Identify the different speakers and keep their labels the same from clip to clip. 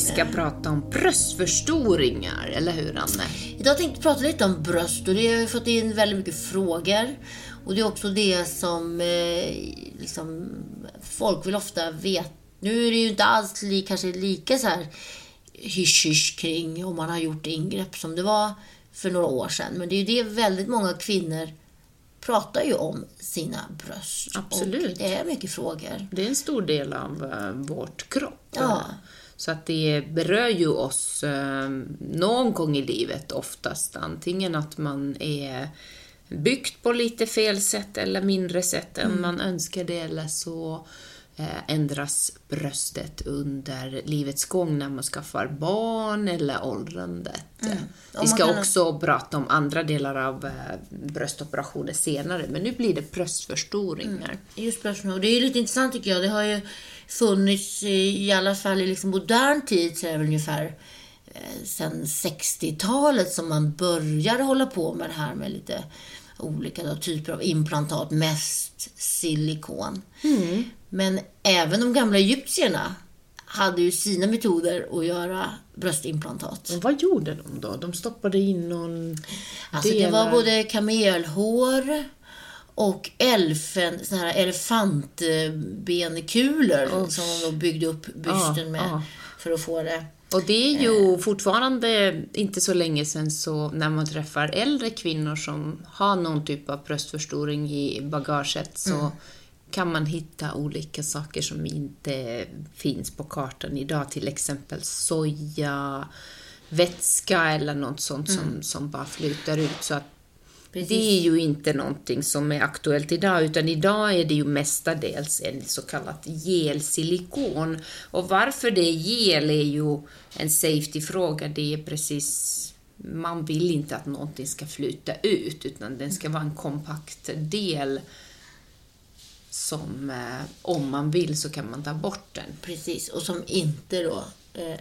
Speaker 1: ska prata om bröstförstoringar, eller hur Anne?
Speaker 2: Idag tänkte jag prata lite om bröst och det har vi fått in väldigt mycket frågor. Och det är också det som eh, liksom, folk vill ofta veta. Nu är det ju inte alls li, kanske lika så här hysch kring om man har gjort ingrepp som det var för några år sedan. Men det är ju det väldigt många kvinnor pratar ju om sina bröst.
Speaker 1: Absolut.
Speaker 2: Och det är mycket frågor.
Speaker 1: Det är en stor del av uh, vårt kropp.
Speaker 2: Ja.
Speaker 1: Så att det berör ju oss uh, någon gång i livet oftast. Antingen att man är byggt på lite fel sätt eller mindre sätt än
Speaker 2: Mm.
Speaker 1: man önskar det eller så eh, ändras bröstet under livets gång när man skaffar barn eller åldrandet.
Speaker 2: Mm. Och
Speaker 1: Vi ska
Speaker 2: kan-
Speaker 1: också prata om andra delar av eh, bröstoperationer senare, men nu blir det bröstförstoringar.
Speaker 2: Just bröstmjölk. Och det är ju lite intressant tycker jag. Det har ju funnits, i i alla fall i liksom modern tid, så är det väl ungefär eh, sen 60-talet som man började hålla på med det här med lite olika då, typer av implantat, mest silikon. Men även de gamla egyptierna hade ju sina metoder att göra bröstimplantat.
Speaker 1: Och vad gjorde de då? De stoppade in någon
Speaker 2: Alltså det var både kamelhår och elfen, såna här elefantbenkulor som de byggde upp bysten
Speaker 1: Ja,
Speaker 2: med
Speaker 1: ja.
Speaker 2: för att få det.
Speaker 1: Och det är ju fortfarande inte så länge sedan så när man träffar äldre kvinnor som har någon typ av bröstförstoring i bagaget så kan man hitta olika saker som inte finns på kartan idag. Till exempel soja, vätska eller något sånt som, som bara flyter ut. Så att
Speaker 2: Precis.
Speaker 1: det är ju inte någonting som är aktuellt idag, utan idag är det ju mestadels en så kallat gelsilikon. Och varför det är gel är ju en safety-fråga. Det är precis, man vill inte att någonting ska flyta ut, utan den ska vara en kompakt del som, eh, om man vill så kan man ta bort den.
Speaker 2: Precis, och som inte då eh,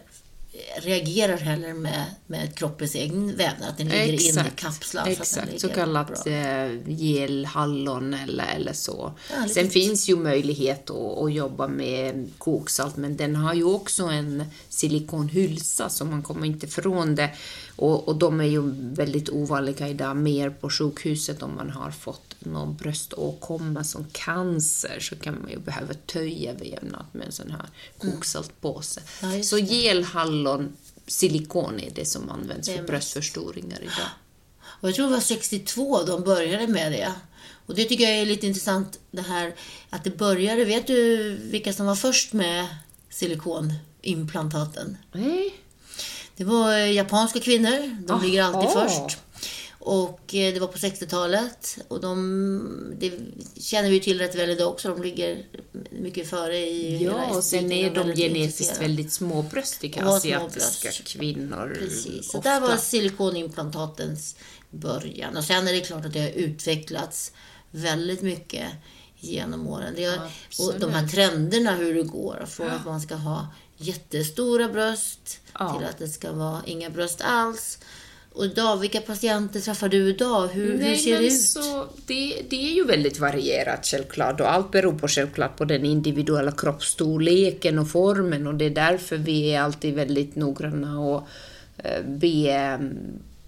Speaker 2: reagerar heller med, med kroppens egen vävnad. Att den ligger inne i kapslar. så att den
Speaker 1: Exakt, så
Speaker 2: ligger
Speaker 1: kallat eh, gelhallon eller, eller så.
Speaker 2: Ja, lite
Speaker 1: Sen
Speaker 2: så.
Speaker 1: finns ju möjlighet att, att jobba med koksalt, men den har ju också en silikonhylsa så man kommer inte ifrån det. Och, och de är ju väldigt ovanliga idag, mer på sjukhuset om man har fått någon bröståkomma som cancer så kan man ju behöva töja vävnad med en sån här koksaltpåse.
Speaker 2: Ja, just
Speaker 1: så gelhallon, silikon är det som används
Speaker 2: Det
Speaker 1: för bröstförstoringar idag.
Speaker 2: Och jag tror det var 62 de började med det. Och det tycker jag är lite intressant, det här att det började. Vet du vilka som var först med silikonimplantaten?
Speaker 1: Nej.
Speaker 2: Det var japanska kvinnor. De ligger alltid
Speaker 1: Aha.
Speaker 2: först. Och eh, det var på 60-talet. Och de, det känner vi till rätt väl idag också. De ligger mycket före i
Speaker 1: Ja, och sen är de genetiskt väldigt småbröstiga asiatiska
Speaker 2: småbröst.
Speaker 1: kvinnor.
Speaker 2: Precis. Så
Speaker 1: ofta.
Speaker 2: där var silikonimplantatens början. Och sen är det klart att det har utvecklats väldigt mycket genom åren. Det har, och de här trenderna hur det går. Från att man ska ha jättestora bröst
Speaker 1: Ja.
Speaker 2: till att det ska vara inga bröst alls. Och idag, vilka patienter träffar du idag? Hur, hur
Speaker 1: Nej,
Speaker 2: ser
Speaker 1: men
Speaker 2: det ut?
Speaker 1: Så det, det är ju väldigt varierat självklart och allt beror på självklart på den individuella kroppsstorleken och formen och det är därför vi är alltid väldigt noggranna och eh, be eh,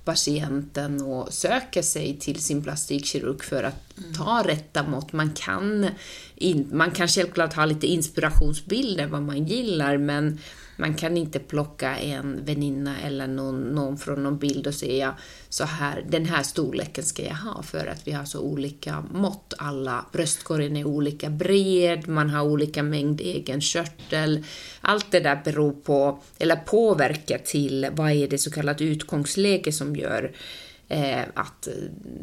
Speaker 1: patienten och söka sig till sin plastikkirurg för att
Speaker 2: Mm.
Speaker 1: ta rätta mått. Man kan, in, man kan självklart ha lite inspirationsbilder vad man gillar men man kan inte plocka en väninna eller någon, någon från någon bild och säga så här, den här storleken ska jag ha för att vi har så olika mått. Alla bröstkorgen är olika bred, man har olika mängd egen körtel. Allt det där beror på, eller påverkar till vad är det så kallat utgångsläge som gör eh, att eh,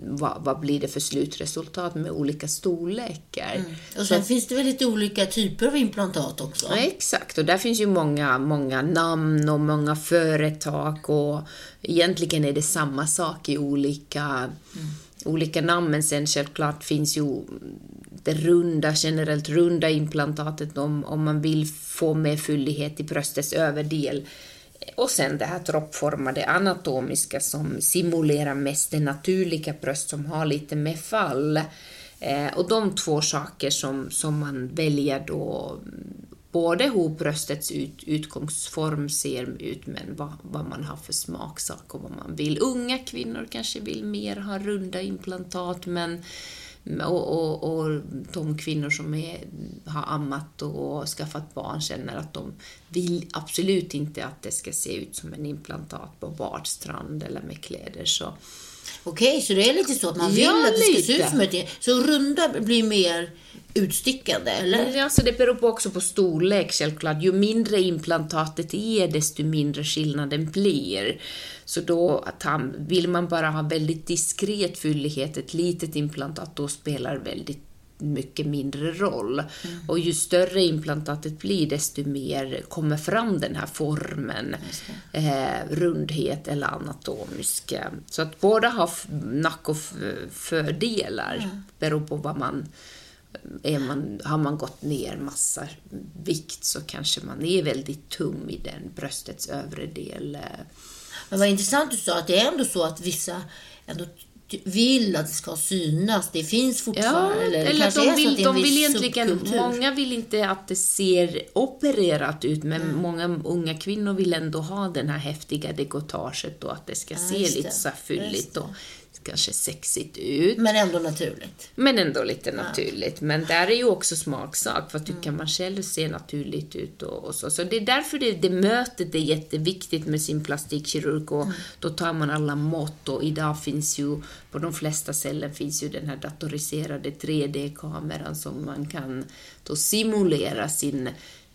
Speaker 1: vad, vad blir det för slutresultat med olika storlekar.
Speaker 2: Och sen finns det väl lite olika typer av implantat också?
Speaker 1: Ja, exakt, och där finns ju många, många namn och många företag och egentligen är det samma sak i olika, olika namn, men sen självklart finns ju det runda, generellt runda implantatet om, om man vill få mer fyllighet i bröstets överdel. Och sen det här droppformade anatomiska som simulerar mest det naturliga bröst som har lite mer fall. Eh, och de två saker som, som man väljer då både hur bröstets ut, utgångsform ser ut, men vad, vad man har för smaksak och vad man vill. Unga kvinnor kanske vill mer ha runda implantat, men och, och, och de kvinnor som är, har ammat och skaffat barn känner att de vill absolut inte att det ska se ut som en implantat på badstrand eller med kläder. Så
Speaker 2: Okej, så det är lite så att man vill
Speaker 1: Ja,
Speaker 2: att det ska se
Speaker 1: lite.
Speaker 2: ut som ett... Så runda blir mer utstickande, eller?
Speaker 1: Ja, så det beror på också på storlek självklart. Ju mindre implantatet är, desto mindre skillnaden blir. Så då att han, vill man bara ha väldigt diskret fyllighet, ett litet implantat, då spelar väldigt mycket mindre roll. Och ju större implantatet blir, desto mer kommer fram den här formen, eh, rundhet eller anatomisk. eh. Så att båda har nack och fördelar, beror på vad man är man, har man gått ner massa vikt så kanske man är väldigt tum i den bröstets övre del.
Speaker 2: Men vad intressant du sa att det är ändå så att vissa ändå vill att det ska synas. Det finns
Speaker 1: Ja,
Speaker 2: fortfarande. eller det
Speaker 1: eller
Speaker 2: kanske
Speaker 1: de vill,
Speaker 2: det
Speaker 1: de vill egentligen, många vill inte att det ser opererat ut, men många unga kvinnor vill ändå ha den här häftiga dekotaget och att det ska se
Speaker 2: just
Speaker 1: lite
Speaker 2: det.
Speaker 1: så fylligt
Speaker 2: det.
Speaker 1: och kanske sexigt ut.
Speaker 2: Men ändå naturligt.
Speaker 1: Men ändå lite naturligt. Men där är ju också smaksak, för att tycker man själv ser naturligt ut och, och så. Så det är därför det, det mötet är jätteviktigt med sin plastikkirurg och då tar man alla mått och idag finns ju, på de flesta ställen finns ju den här datoriserade 3D-kameran som man kan då simulera sin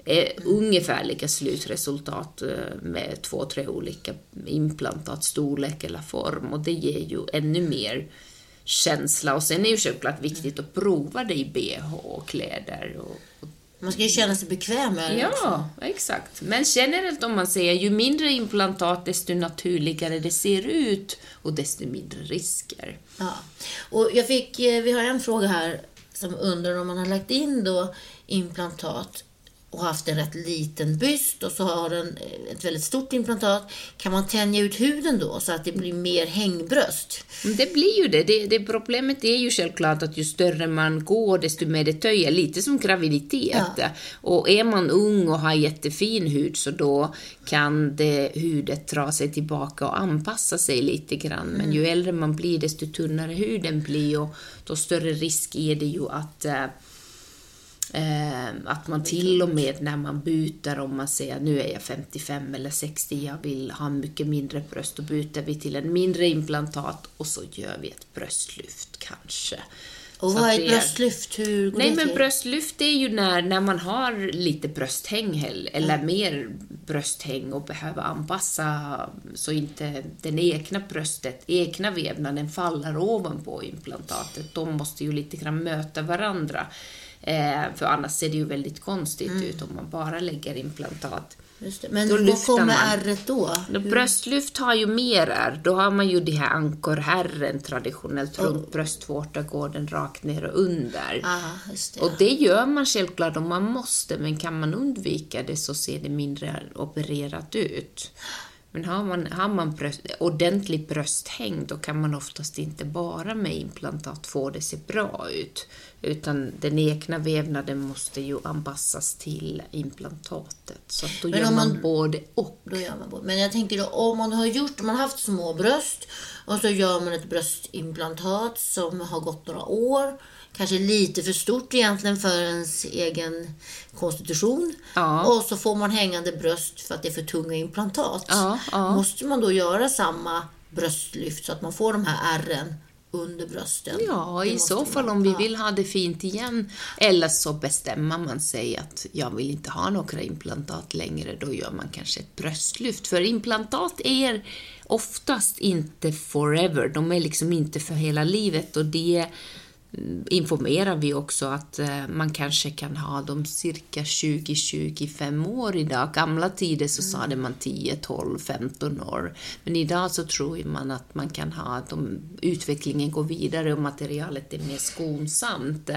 Speaker 1: eh, ungefärliga slutresultat eh, med två, tre olika implantat, storlek eller form och det ger ju ännu mer känsla. Och sen är ju självklart viktigt att prova det i bh och kläder. Och, och,
Speaker 2: Man ska ju känna sig bekväm med det också.
Speaker 1: ja, exakt. Men generellt om man säger, ju mindre implantat, desto naturligare det ser ut och desto mindre risker.
Speaker 2: Ja. Och jag fick, eh, vi har en fråga här som undrar om man har lagt in då implantat och haft en rätt liten byst och så har den ett väldigt stort implantat. Kan man tänja ut huden då så att det blir mer hängbröst?
Speaker 1: Det blir ju det. det. Det Problemet är ju självklart att ju större man går, desto mer det töjer. Lite som graviditet. Och är man ung och har jättefin hud, så då kan det, hudet dra sig tillbaka och anpassa sig lite grann. Men ju äldre man blir, desto tunnare huden blir och då större risk är det ju att Eh, att man till och med när man byter, om man säger nu är jag 55 eller 60, jag vill ha mycket mindre bröst, då byter vi till en mindre implantat och så gör vi ett bröstlyft kanske.
Speaker 2: Och vad är ett bröstlyft? Hur går
Speaker 1: Nej,
Speaker 2: det
Speaker 1: men
Speaker 2: till?
Speaker 1: bröstlyft är ju när, när man har lite brösthäng eller mer brösthäng och behöver anpassa så inte den egna bröstet, egna vävnaden faller ovanpå implantatet. De måste ju lite grann möta varandra. Eh, för annars ser det ju väldigt konstigt ut om man bara lägger implantat.
Speaker 2: Men
Speaker 1: Då
Speaker 2: vad kommer ärret då?
Speaker 1: Då Bröstlyft har ju mer ärr. Då har man ju de här ankorherren traditionellt runt bröstvårtagården rakt ner och under.
Speaker 2: Ah, det.
Speaker 1: Och det gör man självklart om man måste, men kan man undvika det så ser det mindre opererat ut. Men har man, har man bröst, ordentlig brösthäng, då kan man oftast inte bara med implantat få det se bra ut. Utan den egna vävnaden måste ju anpassas till implantatet. Så då
Speaker 2: Men
Speaker 1: gör man,
Speaker 2: man-
Speaker 1: både och.
Speaker 2: Då gör man både. Men jag tänker då, om man har gjort, man har haft små bröst och så gör man ett bröstimplantat som har gått några år, kanske lite för stort egentligen för ens egen konstitution.
Speaker 1: Ja.
Speaker 2: Och så får man hängande bröst för att det är för tunga implantat.
Speaker 1: Ja, ja.
Speaker 2: Måste man då göra samma bröstlyft så att man får de här ärren under brösten?
Speaker 1: Ja, i så fall om vi vill ha det fint igen. Eller så bestämmer man sig att jag vill inte ha några implantat längre. Då gör man kanske ett bröstlyft. För implantat är oftast inte forever. De är liksom inte för hela livet. Och det informerar vi också att eh, man kanske kan ha dem cirka 20-25 år idag. Gamla tider så sa det man 10, 12, 15 år. Men idag så tror man att man kan ha de, utvecklingen går vidare och materialet är mer skonsamt.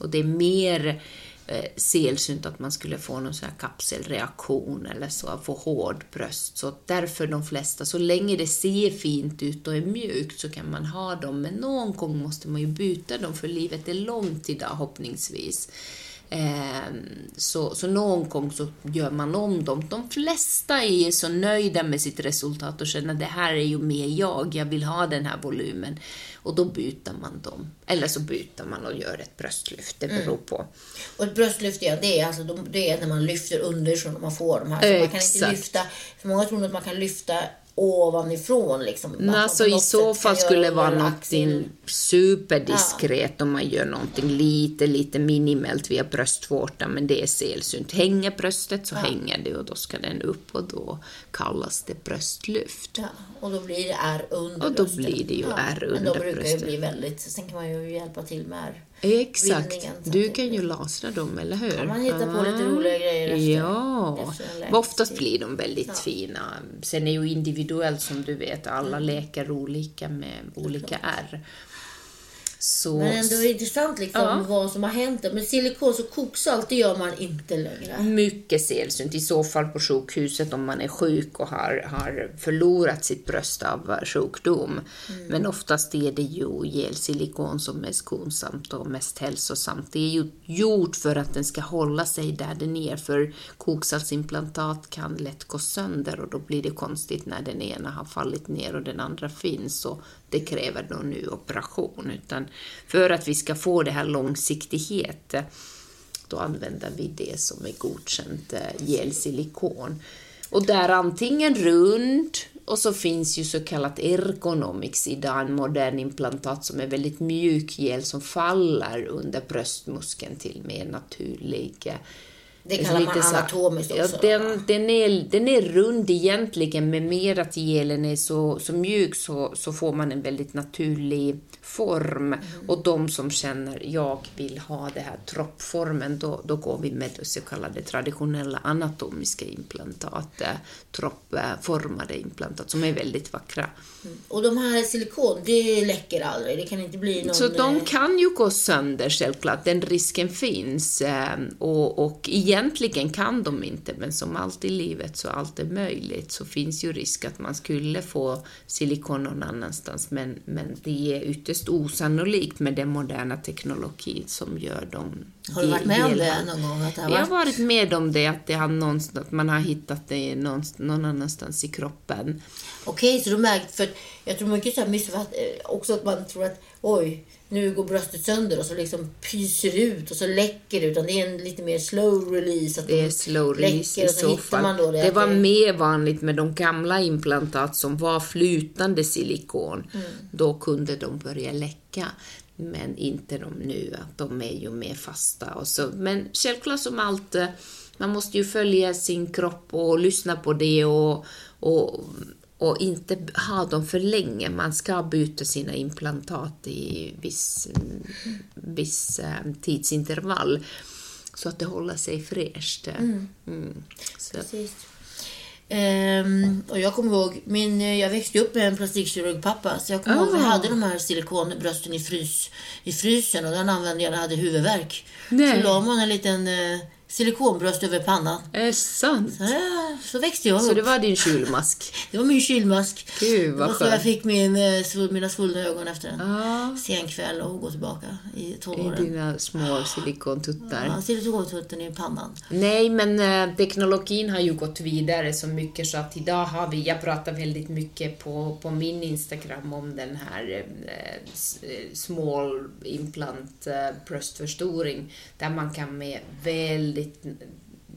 Speaker 1: Och det är mer eh, sällsynt att man skulle få någon sån här kapselreaktion eller så, få hård bröst. Så därför de flesta, så länge det ser fint ut och är mjukt så kan man ha dem, men någon gång måste man ju byta dem för livet är långt idag hoppningsvis. Ehm, så, så någon gång så gör man om dem. De flesta är så nöjda med sitt resultat och känner att det här är ju mer jag, jag vill ha den här volymen. Och då byter man dem. Eller så byter man och gör ett bröstlyft, det beror mm. på.
Speaker 2: Och ett bröstlyft, ja, det är, alltså, det är när man lyfter underifrån och man får de här. Så man kan inte lyfta, för många tror att man kan lyfta ovanifrån. Liksom.
Speaker 1: Alltså, I så fall skulle det vara någonting superdiskret ja. om man gör någonting lite, lite minimalt via bröstvårtan, men det är sällsynt. Hänger bröstet så ja. hänger det och då ska den upp och då kallas det bröstlyft.
Speaker 2: Ja, och då blir det R under
Speaker 1: Och då bröstet. blir det ju ja. R under bröstet. Men då
Speaker 2: brukar det bli väldigt, sen kan man ju hjälpa till med R.
Speaker 1: Exakt. Du kan ju lasra dem, eller hur?
Speaker 2: Ja, man hittar på lite roliga grejer efter,
Speaker 1: Ja. Efter Oftast blir de väldigt ja. fina. Sen är ju individuellt, som du vet, alla mm. leker olika med olika R.
Speaker 2: Så... Men ändå är det intressant liksom, ja. vad som har hänt. Men silikos och koksalt, det gör man inte längre.
Speaker 1: Mycket sällsynt. I så fall på sjukhuset om man är sjuk och har, har förlorat sitt bröst av sjukdom. Mm. Men oftast är det ju gelsilikon som är skonsamt och mest hälsosamt. Det är ju gjort för att den ska hålla sig där den är. För koksaltsimplantat kan lätt gå sönder och då blir det konstigt när den ena har fallit ner och den andra finns. Och det kräver då nu operation. Utan för att vi ska få det här långsiktighet, då använder vi det som är godkänt eh, gelsilikon. Och där antingen rund, och så finns ju så kallat ergonomics idag, en modern implantat som är väldigt mjuk gel som faller under bröstmuskeln till mer naturlig eh,
Speaker 2: det kallar man anatomiskt också.
Speaker 1: Ja, den, den, är, den är rund egentligen, men mer att gelen är så, så mjuk så, så får man en väldigt naturlig form. Mm. Och de som känner jag vill ha det här troppformen, då, då går vi med så kallade traditionella anatomiska implantat, troppformade implantat, som är väldigt vackra.
Speaker 2: Mm. Och de här silikon, det läcker aldrig? Det kan inte bli någon...
Speaker 1: Så de eh, kan ju gå sönder självklart, den risken finns. Eh, och, och egentligen kan de inte, men som allt i livet så allt är möjligt, så finns ju risk att man skulle få silikon någon annanstans, men, men det är ytterst osannolikt med den moderna teknologi som gör dem
Speaker 2: har du varit med om det någon gång?
Speaker 1: Att det har varit... Jag har varit med om det, att, det har någonstans, att man har hittat det någon, någon annanstans i kroppen.
Speaker 2: Okej, okay, så de märkt, för jag tror mycket så här eh, också att man tror att oj, nu går bröstet sönder och så liksom pyser ut och så läcker det. Utan det är en lite mer slow release. Att
Speaker 1: det är slow release i så fall. det, det var det... mer vanligt med de gamla implantat som var flytande silikon. Mm. Då kunde de börja läcka men inte de nu, att de är ju mer fasta. Och så. Men självklart som allt, eh, man måste ju följa sin kropp och lyssna på det och, och, och inte ha dem för länge. Man ska byta sina implantat i viss, viss eh, tidsintervall så att det håller sig fräscht. Mm. Mm.
Speaker 2: Precis. Um, och jag kommer ihåg, min, eh, jag växte upp med en plastikkirurgpappa, så jag kommer oh. ihåg vi ah. hade de här silikonbrösten i, frys, i frysen och den använde jag när jag hade huvudvärk. Nej. Så la man en liten uh, silikonbröst över pannan.
Speaker 1: Är det sant?
Speaker 2: Så, så växte jag
Speaker 1: upp. Så det var din kylmask?
Speaker 2: det var min kylmask.
Speaker 1: Gud vad
Speaker 2: skönt. Jag fick min, eh, mina svullna ögon efter en ah. sen kväll och gå tillbaka i tonåren.
Speaker 1: I dina små silikontuttar.
Speaker 2: Ja, silikontutten i pannan.
Speaker 1: Nej, men eh, teknologin har ju gått vidare så mycket så att idag har vi, jag pratar väldigt mycket på, på min Instagram om den här eh, small implant eh, bröstförstoring där man kan med väldigt väldigt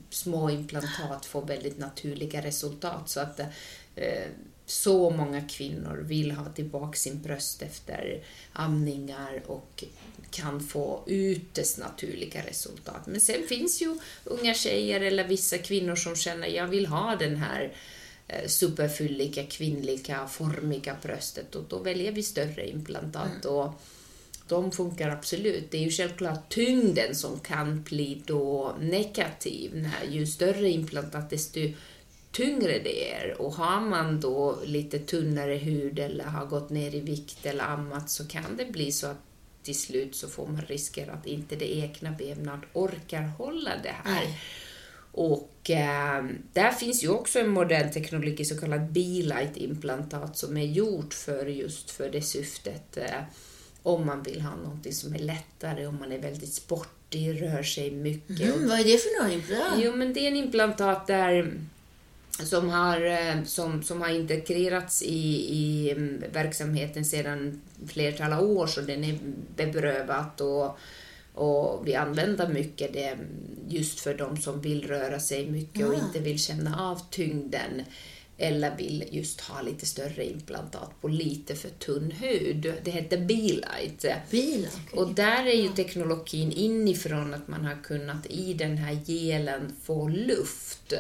Speaker 1: små implantat får väldigt naturliga resultat. Så att eh, så många kvinnor vill ha tillbaka sin bröst efter amningar och kan få ytterst naturliga resultat. Men sen finns ju unga tjejer eller vissa kvinnor som känner jag vill ha den här eh, superfylliga, kvinnliga, formiga bröstet och då väljer vi större implantat. Mm. Och de funkar absolut. Det är ju självklart tyngden som kan bli då negativ. När ju större implantat, desto tyngre det är. Och har man då lite tunnare hud eller har gått ner i vikt eller ammat så kan det bli så att till slut så får man risker att inte det egna vävnad orkar hålla det här.
Speaker 2: Nej.
Speaker 1: Och eh, där finns ju också en modern teknologi, så kallad B-light-implantat, som är gjort för just för det syftet. Eh, om man vill ha någonting som är lättare, om man är väldigt sportig, rör sig mycket.
Speaker 2: Mm, vad är det för något implantat?
Speaker 1: Jo, men det är en implantat där som har, eh, som, som har integrerats i, i mm, verksamheten sedan flertal år, så den är beprövat och, och vi använder mycket det just för de som vill röra sig mycket och
Speaker 2: Ah.
Speaker 1: inte vill känna av tyngden eller vill just ha lite större implantat på lite för tunn hud. Det heter B-light.
Speaker 2: Bil?
Speaker 1: Och där är ju teknologin inifrån att man har kunnat i den här gelen få luft,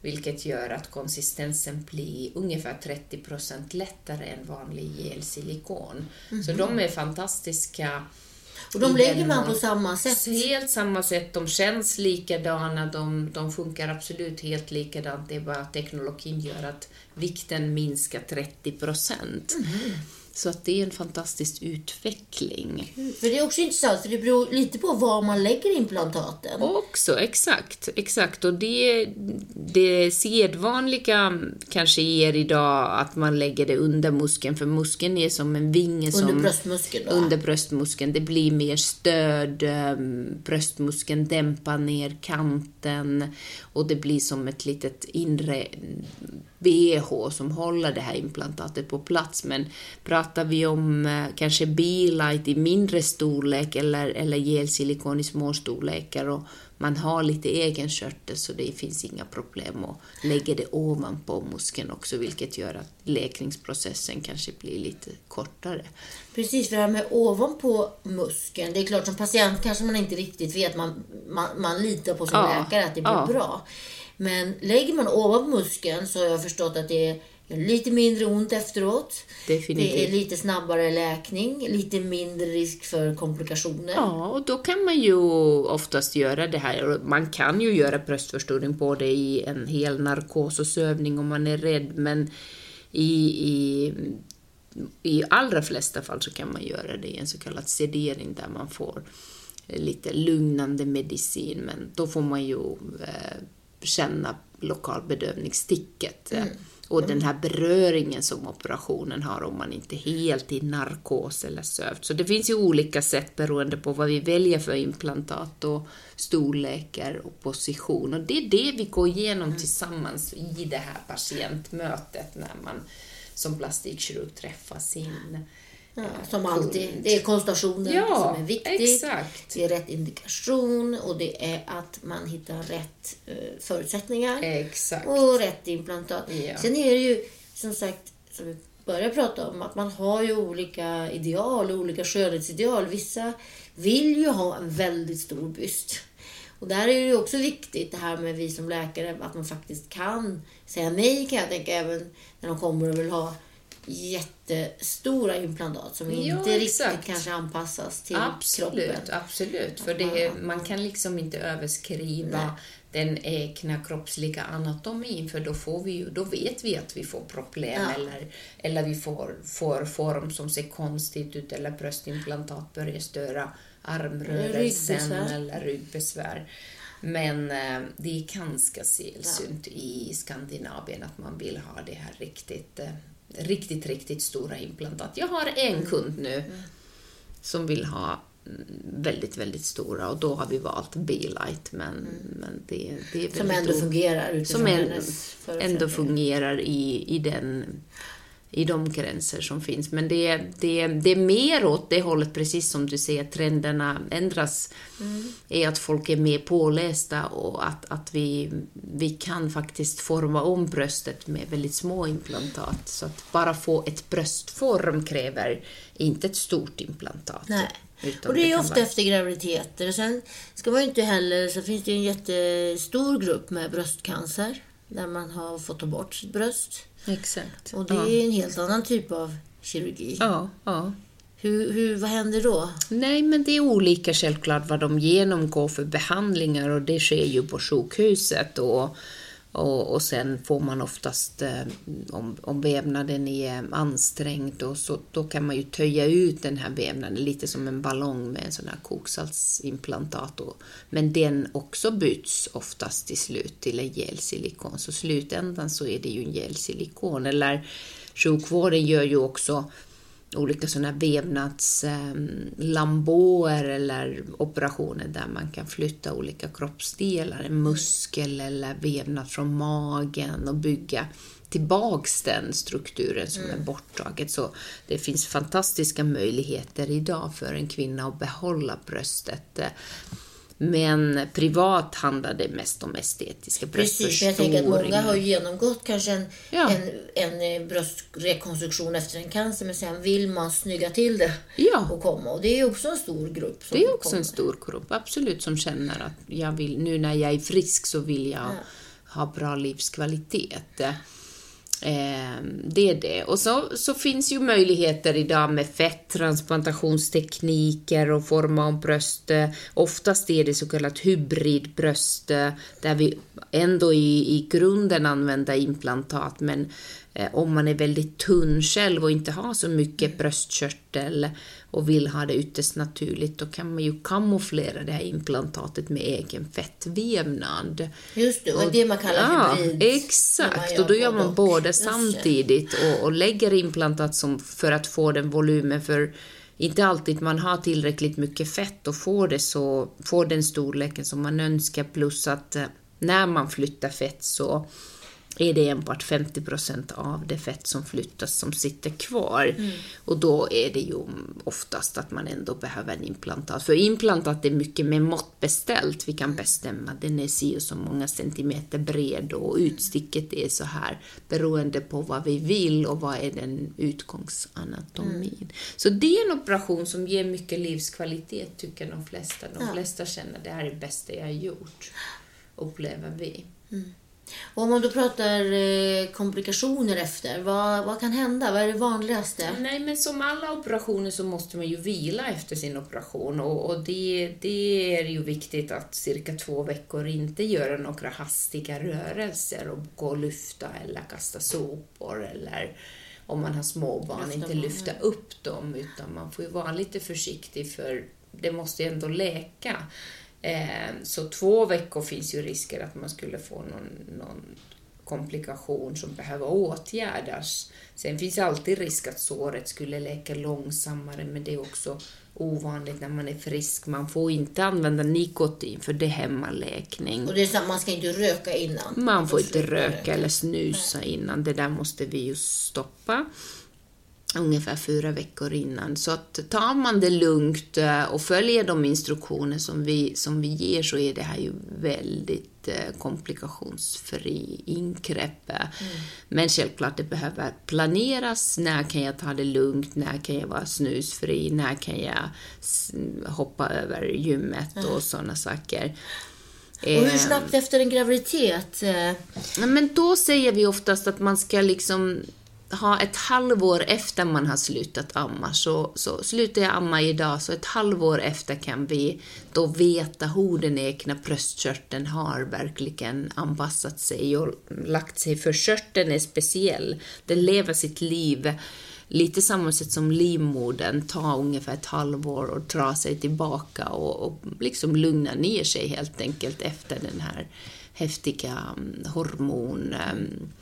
Speaker 1: vilket gör att konsistensen blir ungefär 30% lättare än vanlig gelsilikon. Så de är fantastiska.
Speaker 2: Och de lägger man på samma sätt?
Speaker 1: Helt samma sätt, de känns likadana, de, de funkar absolut helt likadant. Det är bara att teknologin gör att vikten minskar 30 procent. Så att det är en fantastisk utveckling.
Speaker 2: För det är också intressant, för det beror lite på var man lägger implantaten.
Speaker 1: Också, exakt. exakt. Och det, det sedvanliga kanske är idag att man lägger det under muskeln, för muskeln är som en vinge som...
Speaker 2: Under bröstmuskeln då?
Speaker 1: Under bröstmuskeln. Det blir mer stöd, ehm, bröstmuskeln dämpar ner kanten och det blir som ett litet inre BH som håller det här implantatet på plats. Men pratar vi om eh, kanske B-light i mindre storlek eller, eller gelsilikon i små storlekar och man har lite egen körtel så det finns inga problem att lägga det ovanpå muskeln också vilket gör att läkningsprocessen kanske blir lite kortare.
Speaker 2: Precis, för det här med ovanpå muskeln. Det är klart, som patient kanske man inte riktigt vet. Man, man, man litar på sin
Speaker 1: Ja,
Speaker 2: läkare att det blir
Speaker 1: ja.
Speaker 2: bra. Men lägger man ovanpå muskeln så har jag förstått att det är lite mindre ont efteråt.
Speaker 1: Definitivt.
Speaker 2: Det är lite snabbare läkning, lite mindre risk för komplikationer.
Speaker 1: Ja, och då kan man ju oftast göra det här. Och Man kan ju göra bröstförstoring både i en hel narkosövning om man är rädd, men i, i, i allra flesta fall så kan man göra det i en så kallad sedering där man får lite lugnande medicin, men då får man ju eh, känna lokalbedövningssticket.
Speaker 2: Mm.
Speaker 1: Och den här beröringen som operationen har om man inte är helt i narkos eller sövt. Så det finns ju olika sätt beroende på vad vi väljer för implantat och storlekar och position. Och det är det vi går igenom
Speaker 2: Mm.
Speaker 1: tillsammans i det här patientmötet när man som plastikkirurg träffar sin
Speaker 2: Ja, som alltid. Det är konsultationen
Speaker 1: Ja,
Speaker 2: som är viktigt.
Speaker 1: exakt.
Speaker 2: Det är rätt indikation och det är att man hittar rätt eh, förutsättningar.
Speaker 1: Exakt.
Speaker 2: Och rätt implantat.
Speaker 1: Ja.
Speaker 2: Sen är det ju som sagt, som vi började prata om, att man har ju olika ideal och olika skönhetsideal. Vissa vill ju ha en väldigt stor byst. Och där är det ju också viktigt det här med vi som läkare, att man faktiskt kan säga nej kan jag tänka, även när de kommer och vill ha jättestora implantat som
Speaker 1: Ja,
Speaker 2: inte riktigt
Speaker 1: exakt.
Speaker 2: kanske anpassas till
Speaker 1: Absolut,
Speaker 2: kroppen.
Speaker 1: absolut. För det, man kan liksom inte överskriva den egna kroppsliga anatomin för då, får vi ju, då vet vi att vi får problem
Speaker 2: Ja.
Speaker 1: eller, eller vi får, får form som ser konstigt ut eller bröstimplantat börjar störa armrörelsen
Speaker 2: Ryggbesvär.
Speaker 1: eller ryggbesvär. Men eh, det är ganska sällsynt i Skandinavien att man vill ha det här riktigt, eh, riktigt, riktigt stora implantat. Jag har en
Speaker 2: Mm.
Speaker 1: kund nu som vill ha mm, väldigt, väldigt stora och då har vi valt B-light men, men det, det är
Speaker 2: Mm. Som ändå fungerar
Speaker 1: som en, ändå fungerar i, i, den, i de gränser som finns. Men det, det, det är mer åt det hållet, precis som du säger, trenderna ändras.
Speaker 2: Mm.
Speaker 1: är att folk är mer pålästa och att, att vi, vi kan faktiskt forma om bröstet med väldigt små implantat. Så att bara få ett bröstform kräver inte ett stort implantat.
Speaker 2: Nej.
Speaker 1: Utan
Speaker 2: Och det är
Speaker 1: kan
Speaker 2: ofta
Speaker 1: vara-
Speaker 2: efter graviditeter. Sen ska man inte heller, så finns det en jättestor grupp med bröstcancer. Där man har fått ta bort sitt bröst.
Speaker 1: Exakt.
Speaker 2: Och det
Speaker 1: ja.
Speaker 2: är en helt annan typ av kirurgi.
Speaker 1: Ja, ja.
Speaker 2: Hur, hur, vad händer då?
Speaker 1: Nej, men det är olika självklart vad de genomgår för behandlingar och det sker ju på sjukhuset. Och, och, och sen får man oftast, eh, om, om vävnaden är ansträngd, och så, då kan man ju töja ut den här vävnaden lite som en ballong med en sån här koksaltsimplantat. Men den också byts oftast till slut till en gelsilikon, så slutändan så är det ju en gelsilikon. Eller sjukvården gör ju också olika sådana vävnadslambåer eh, eller operationer där man kan flytta olika kroppsdelar, en muskel eller vävnad från magen och bygga tillbaks den strukturen som mm. är borttaget. Så det finns fantastiska möjligheter idag för en kvinna att behålla bröstet. Men privat handlar det mest om estetiska
Speaker 2: Precis, jag tänker att många har genomgått kanske en, ja. en, en eh, bröstrekonstruktion efter en cancer, men sen vill man snygga till det ja. och komma. Och det är också en stor grupp.
Speaker 1: det är också kommer. en stor grupp, absolut, som känner att jag vill, nu när jag är frisk så vill jag ja. ha bra livskvalitet. Eh, det är det. Och så, så finns ju möjligheter idag med fetttransplantationstekniker och forma om bröst. Oftast är det så kallat hybridbröst där vi ändå i, i grunden använder implantat men eh, om man är väldigt tunn själv och inte har så mycket bröstkörtel och vill ha det ytterst naturligt, då kan man ju kamouflera det här implantatet med egen fettvävnad.
Speaker 2: Just det, och det man kallar ja, hybrid.
Speaker 1: Exakt, och då gör man båda samtidigt och, och lägger implantat som, för att få den volymen, för inte alltid man har tillräckligt mycket fett och får det så, får den storleken som man önskar, plus att eh, när man flyttar fett så är det enbart 50% av det fett som flyttas som sitter kvar. Mm. Och då är det ju oftast att man ändå behöver en implantat. För implantat är mycket mer måttbeställt. Vi kan bestämma den är si och så många centimeter bred och utsticket är så här beroende på vad vi vill och vad är den utgångsanatomin. Mm. Så det är en operation som ger mycket livskvalitet tycker de flesta. De ja. flesta känner att det här är det bästa jag har gjort, upplever vi. Mm.
Speaker 2: Och om man då pratar eh, komplikationer efter, vad, vad kan hända? Vad är det vanligaste?
Speaker 1: Nej, men som alla operationer så måste man ju vila efter sin operation och, och det, det är ju viktigt att cirka två veckor inte göra några hastiga rörelser och gå och lyfta eller kasta sopor eller om man har småbarn, inte lyfta upp dem utan man får ju vara lite försiktig för det måste ju ändå läka. Eh, så två veckor finns ju risker att man skulle få någon, någon komplikation som behöver åtgärdas. Sen finns alltid risk att såret skulle läka långsammare, men det är också ovanligt när man är frisk. Man får inte använda nikotin för det hämmar läkning.
Speaker 2: Och det är så, man ska inte röka innan?
Speaker 1: Man får inte röka eller snusa innan. Det där måste vi ju stoppa ungefär fyra veckor innan. Så att tar man det lugnt eh, och följer de instruktioner som vi, som vi ger så är det här ju väldigt eh, komplikationsfri ingrepp. Mm. Men självklart, det behöver planeras. När kan jag ta det lugnt? När kan jag vara snusfri? När kan jag hoppa över gymmet mm. och sådana saker.
Speaker 2: Och hur eh, snabbt efter en graviditet?
Speaker 1: Men då säger vi oftast att man ska liksom ha ett halvår efter man har slutat amma, så, så slutar jag amma idag, så ett halvår efter kan vi då veta hur den egna bröstkörteln har verkligen anpassat sig och lagt sig, för körteln är speciell. Den lever sitt liv lite samma sätt som livmodern tar ungefär ett halvår och drar sig tillbaka och, och liksom lugnar ner sig helt enkelt efter den här häftiga mm, hormon mm,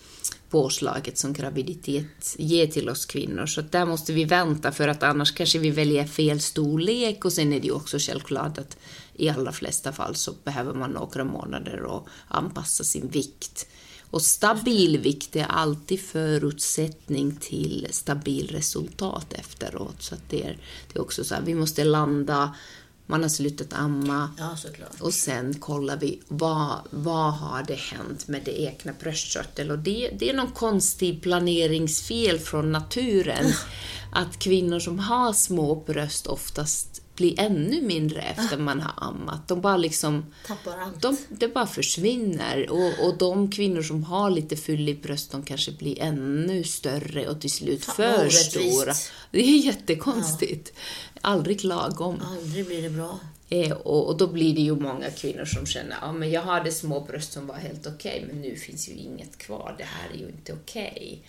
Speaker 1: påslaget som graviditet ger till oss kvinnor. Så där måste vi vänta för att annars kanske vi väljer fel storlek och sen är det ju också självklart att i allra flesta fall så behöver man några månader att anpassa sin vikt. Och stabil vikt är alltid förutsättning till stabil resultat efteråt. Så att det, är, det är också så här, vi måste landa man har slutat amma.
Speaker 2: Ja,
Speaker 1: och sen kollar vi vad, vad har det hänt med det egna bröstkörtel. Och det, det är någon konstig planeringsfel från naturen. att kvinnor som har små bröst oftast blir ännu mindre efter man har ammat. De bara liksom...
Speaker 2: Tappar allt.
Speaker 1: De, det bara försvinner. Och, och de kvinnor som har lite fyllig bröst, de kanske blir ännu större och till slut
Speaker 2: Fan,
Speaker 1: för stora. Det är jättekonstigt. Aldrig lagom.
Speaker 2: Aldrig blir det bra.
Speaker 1: Eh, och, och då blir det ju många kvinnor som känner ja men jag hade små bröst som var helt okej, men nu finns ju inget kvar. Det här är ju inte okej.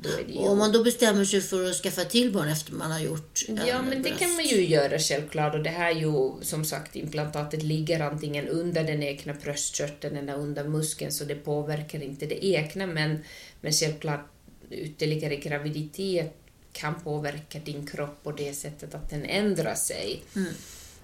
Speaker 1: Då är det ju...
Speaker 2: Om man då bestämmer sig för att skaffa till barn efter man har gjort en
Speaker 1: Ja, men det
Speaker 2: bröst.
Speaker 1: kan man ju göra självklart. Och det här är ju, som sagt, implantatet ligger antingen under den egna bröstkörteln eller under muskeln, så det påverkar inte det egna. Men, men självklart, ytterligare graviditet kan påverka din kropp på det sättet att den ändrar sig.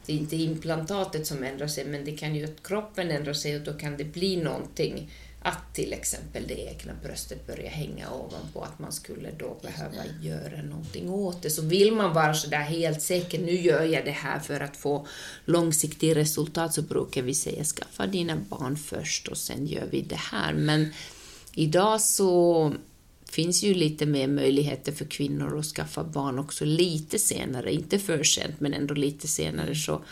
Speaker 1: Det är inte implantatet som ändrar sig, men det kan ju att kroppen ändrar sig och då kan det bli någonting att till exempel det egna bröstet börjar hänga ovanpå, att man skulle då behöva göra någonting åt det. Så vill man vara sådär helt säker, nu gör jag det här för att få långsiktiga resultat, så brukar vi säga skaffa dina barn först och sen gör vi det här. Men idag så finns ju lite mer möjligheter för kvinnor att skaffa barn också lite senare, inte för sent men ändå lite senare. Så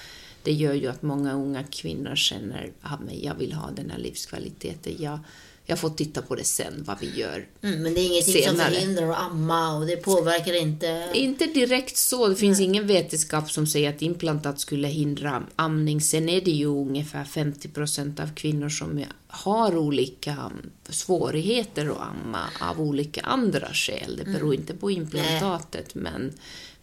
Speaker 1: det gör ju att många unga kvinnor känner att jag vill ha den här livskvaliteten. Jag, jag får titta på det sen, vad vi gör.
Speaker 2: Mm, men det är ingenting som
Speaker 1: Senare.
Speaker 2: förhindrar att amma och det påverkar inte...
Speaker 1: Inte direkt så. Det finns ingen vetenskap som säger att implantat skulle hindra amning. Sen är det ju ungefär 50 procent av kvinnor som har olika mm, svårigheter att amma av olika andra skäl. Det beror inte på implantatet, men,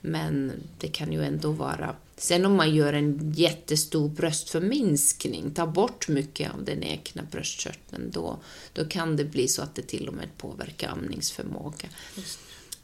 Speaker 1: men det kan ju ändå vara... Sen om man gör en jättestor bröstförminskning, tar bort mycket av den egna bröstkörteln, då, då kan det bli så att det till och med påverkar amningsförmåga.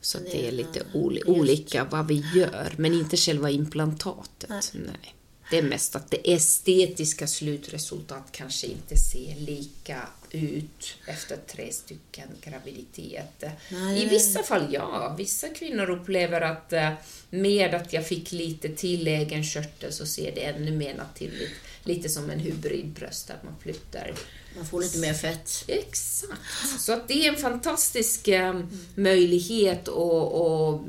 Speaker 1: Så att det är lite oli- olika vad vi gör, men inte själva implantatet. Nej. Det är mest att det estetiska slutresultat kanske inte ser lika ut efter tre stycken graviditeter. I vissa fall ja. Vissa kvinnor upplever att eh, med att jag fick lite till egen körtel så ser det ännu mer naturligt. Lite som en hybridbröst där man flyttar
Speaker 2: Man får lite mer fett.
Speaker 1: Exakt. Så att det är en fantastisk eh, möjlighet och, och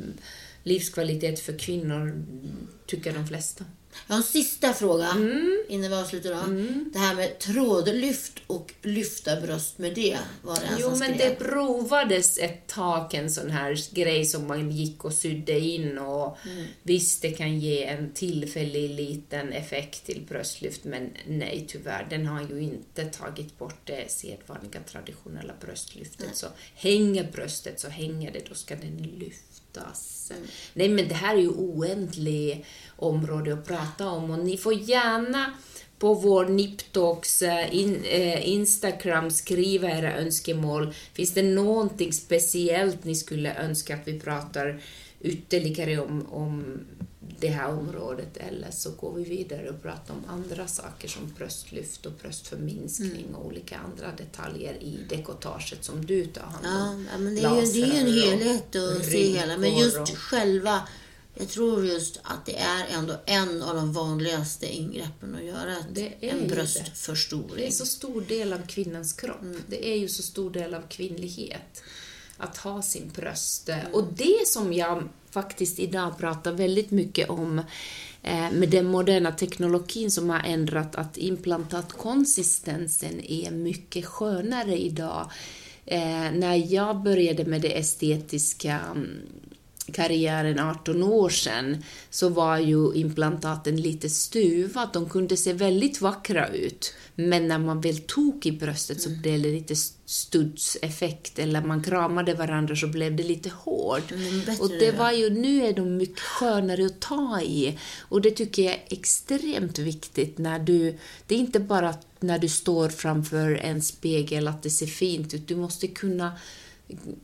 Speaker 1: livskvalitet för kvinnor, tycker de flesta.
Speaker 2: Jag har en sista fråga
Speaker 1: Mm.
Speaker 2: innan vi avslutar. Då. Det här med trådlyft och lyfta bröst med det var det
Speaker 1: Jo, men det provades ett tag en sån här grej som man gick och sydde in och visst, det kan ge en tillfällig liten effekt till bröstlyft, men nej, tyvärr, den har ju inte tagit bort det sedvanliga traditionella bröstlyftet. Så hänger bröstet så hänger det, då ska den lyftas. Nej, men det här är ju oändligt område att prata om och ni får gärna på vår Niptalks eh, in, eh, Instagram skriva era önskemål. Finns det någonting speciellt ni skulle önska att vi pratar ytterligare om, om det här området eller så går vi vidare och pratar om andra saker som bröstlyft och bröstförminskning och olika andra detaljer i dekotaget som du tar hand om.
Speaker 2: Ja, men det är ju, det är ju en helhet att se hela. Men just själva, jag tror just att det är ändå en av de vanligaste ingreppen att göra. En bröstförstoring.
Speaker 1: Det är så stor del av kvinnans kropp.
Speaker 2: Mm.
Speaker 1: Det är ju så stor del av kvinnlighet. Att ha sin bröst. Och det som jag faktiskt idag pratar väldigt mycket om eh, med den moderna teknologin som har ändrat att implantatkonsistensen är mycket skönare idag. Eh, när jag började med det estetiska mm, karriären 18 år sedan så var ju implantaten lite stuvat. De kunde se väldigt vackra ut. Men när man väl tog i bröstet så blev det lite studseffekt eller man kramade varandra så blev det lite hårt.
Speaker 2: Mm,
Speaker 1: och det var ju, nu är de mycket skönare att ta i. Och det tycker jag är extremt viktigt när du, det är inte bara när du står framför en spegel att det ser fint ut, du måste kunna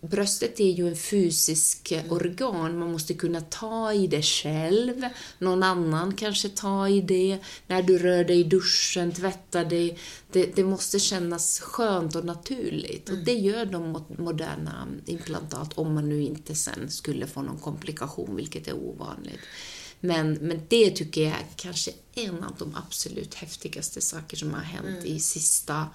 Speaker 1: Bröstet är ju en fysisk organ, man måste kunna ta i det själv. Någon annan kanske ta i det. När du rör dig i duschen, tvättar dig. Det, det måste kännas skönt och naturligt. Och det gör de mo- moderna implantat, om man nu inte sen skulle få någon komplikation, vilket är ovanligt. Men, men det tycker jag är kanske en av de absolut häftigaste saker som har hänt i sista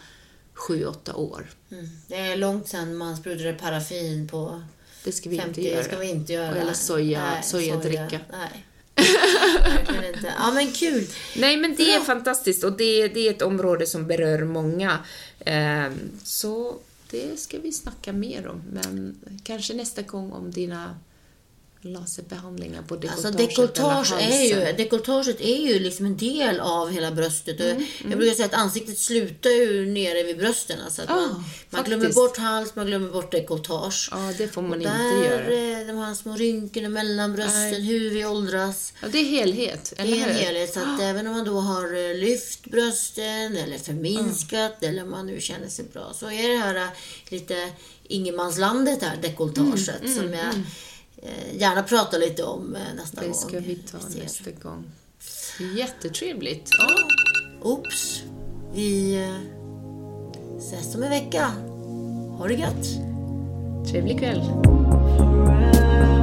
Speaker 1: sju, åtta år.
Speaker 2: Mm. Det är långt sedan man sprutade paraffin på
Speaker 1: Det ska vi
Speaker 2: 50.
Speaker 1: inte göra.
Speaker 2: Det ska vi inte göra.
Speaker 1: Eller soja,
Speaker 2: Nej,
Speaker 1: sojadricka.
Speaker 2: soja. Nej. Verkligen inte. Ja, men kul.
Speaker 1: Nej, men det är fantastiskt och det, det är ett område som berör många. Eh, så det ska vi snacka mer om, men kanske nästa gång om dina laserbehandlingar på dekolletaget
Speaker 2: Alltså dekolletage är ju, dekolletaget är ju liksom en del av hela bröstet. Mm, mm. Jag brukar säga att ansiktet slutar ju nere vid brösten. Så att
Speaker 1: Ah,
Speaker 2: man, man glömmer bort hals, man glömmer bort dekolletage.
Speaker 1: Ja, det får man
Speaker 2: Och
Speaker 1: inte
Speaker 2: där,
Speaker 1: göra.
Speaker 2: eh, de här små rynkorna mellan brösten, hur vi åldras.
Speaker 1: Ja, det är helhet,
Speaker 2: Det
Speaker 1: eller
Speaker 2: är en helhet. Så att även om man då har eh, lyft brösten eller förminskat eller om man nu känner sig bra så är det här eh, lite ingenmanslandet här, dekolletaget,
Speaker 1: Mm,
Speaker 2: som jag gärna pratar lite om eh, nästa
Speaker 1: Det
Speaker 2: gång.
Speaker 1: ska vi ta
Speaker 2: ses.
Speaker 1: nästa gång. Jättetrevligt. Ja.
Speaker 2: Oops. Vi eh, ses om en vecka. Ha det gött.
Speaker 1: Trevlig kväll.
Speaker 2: Forever.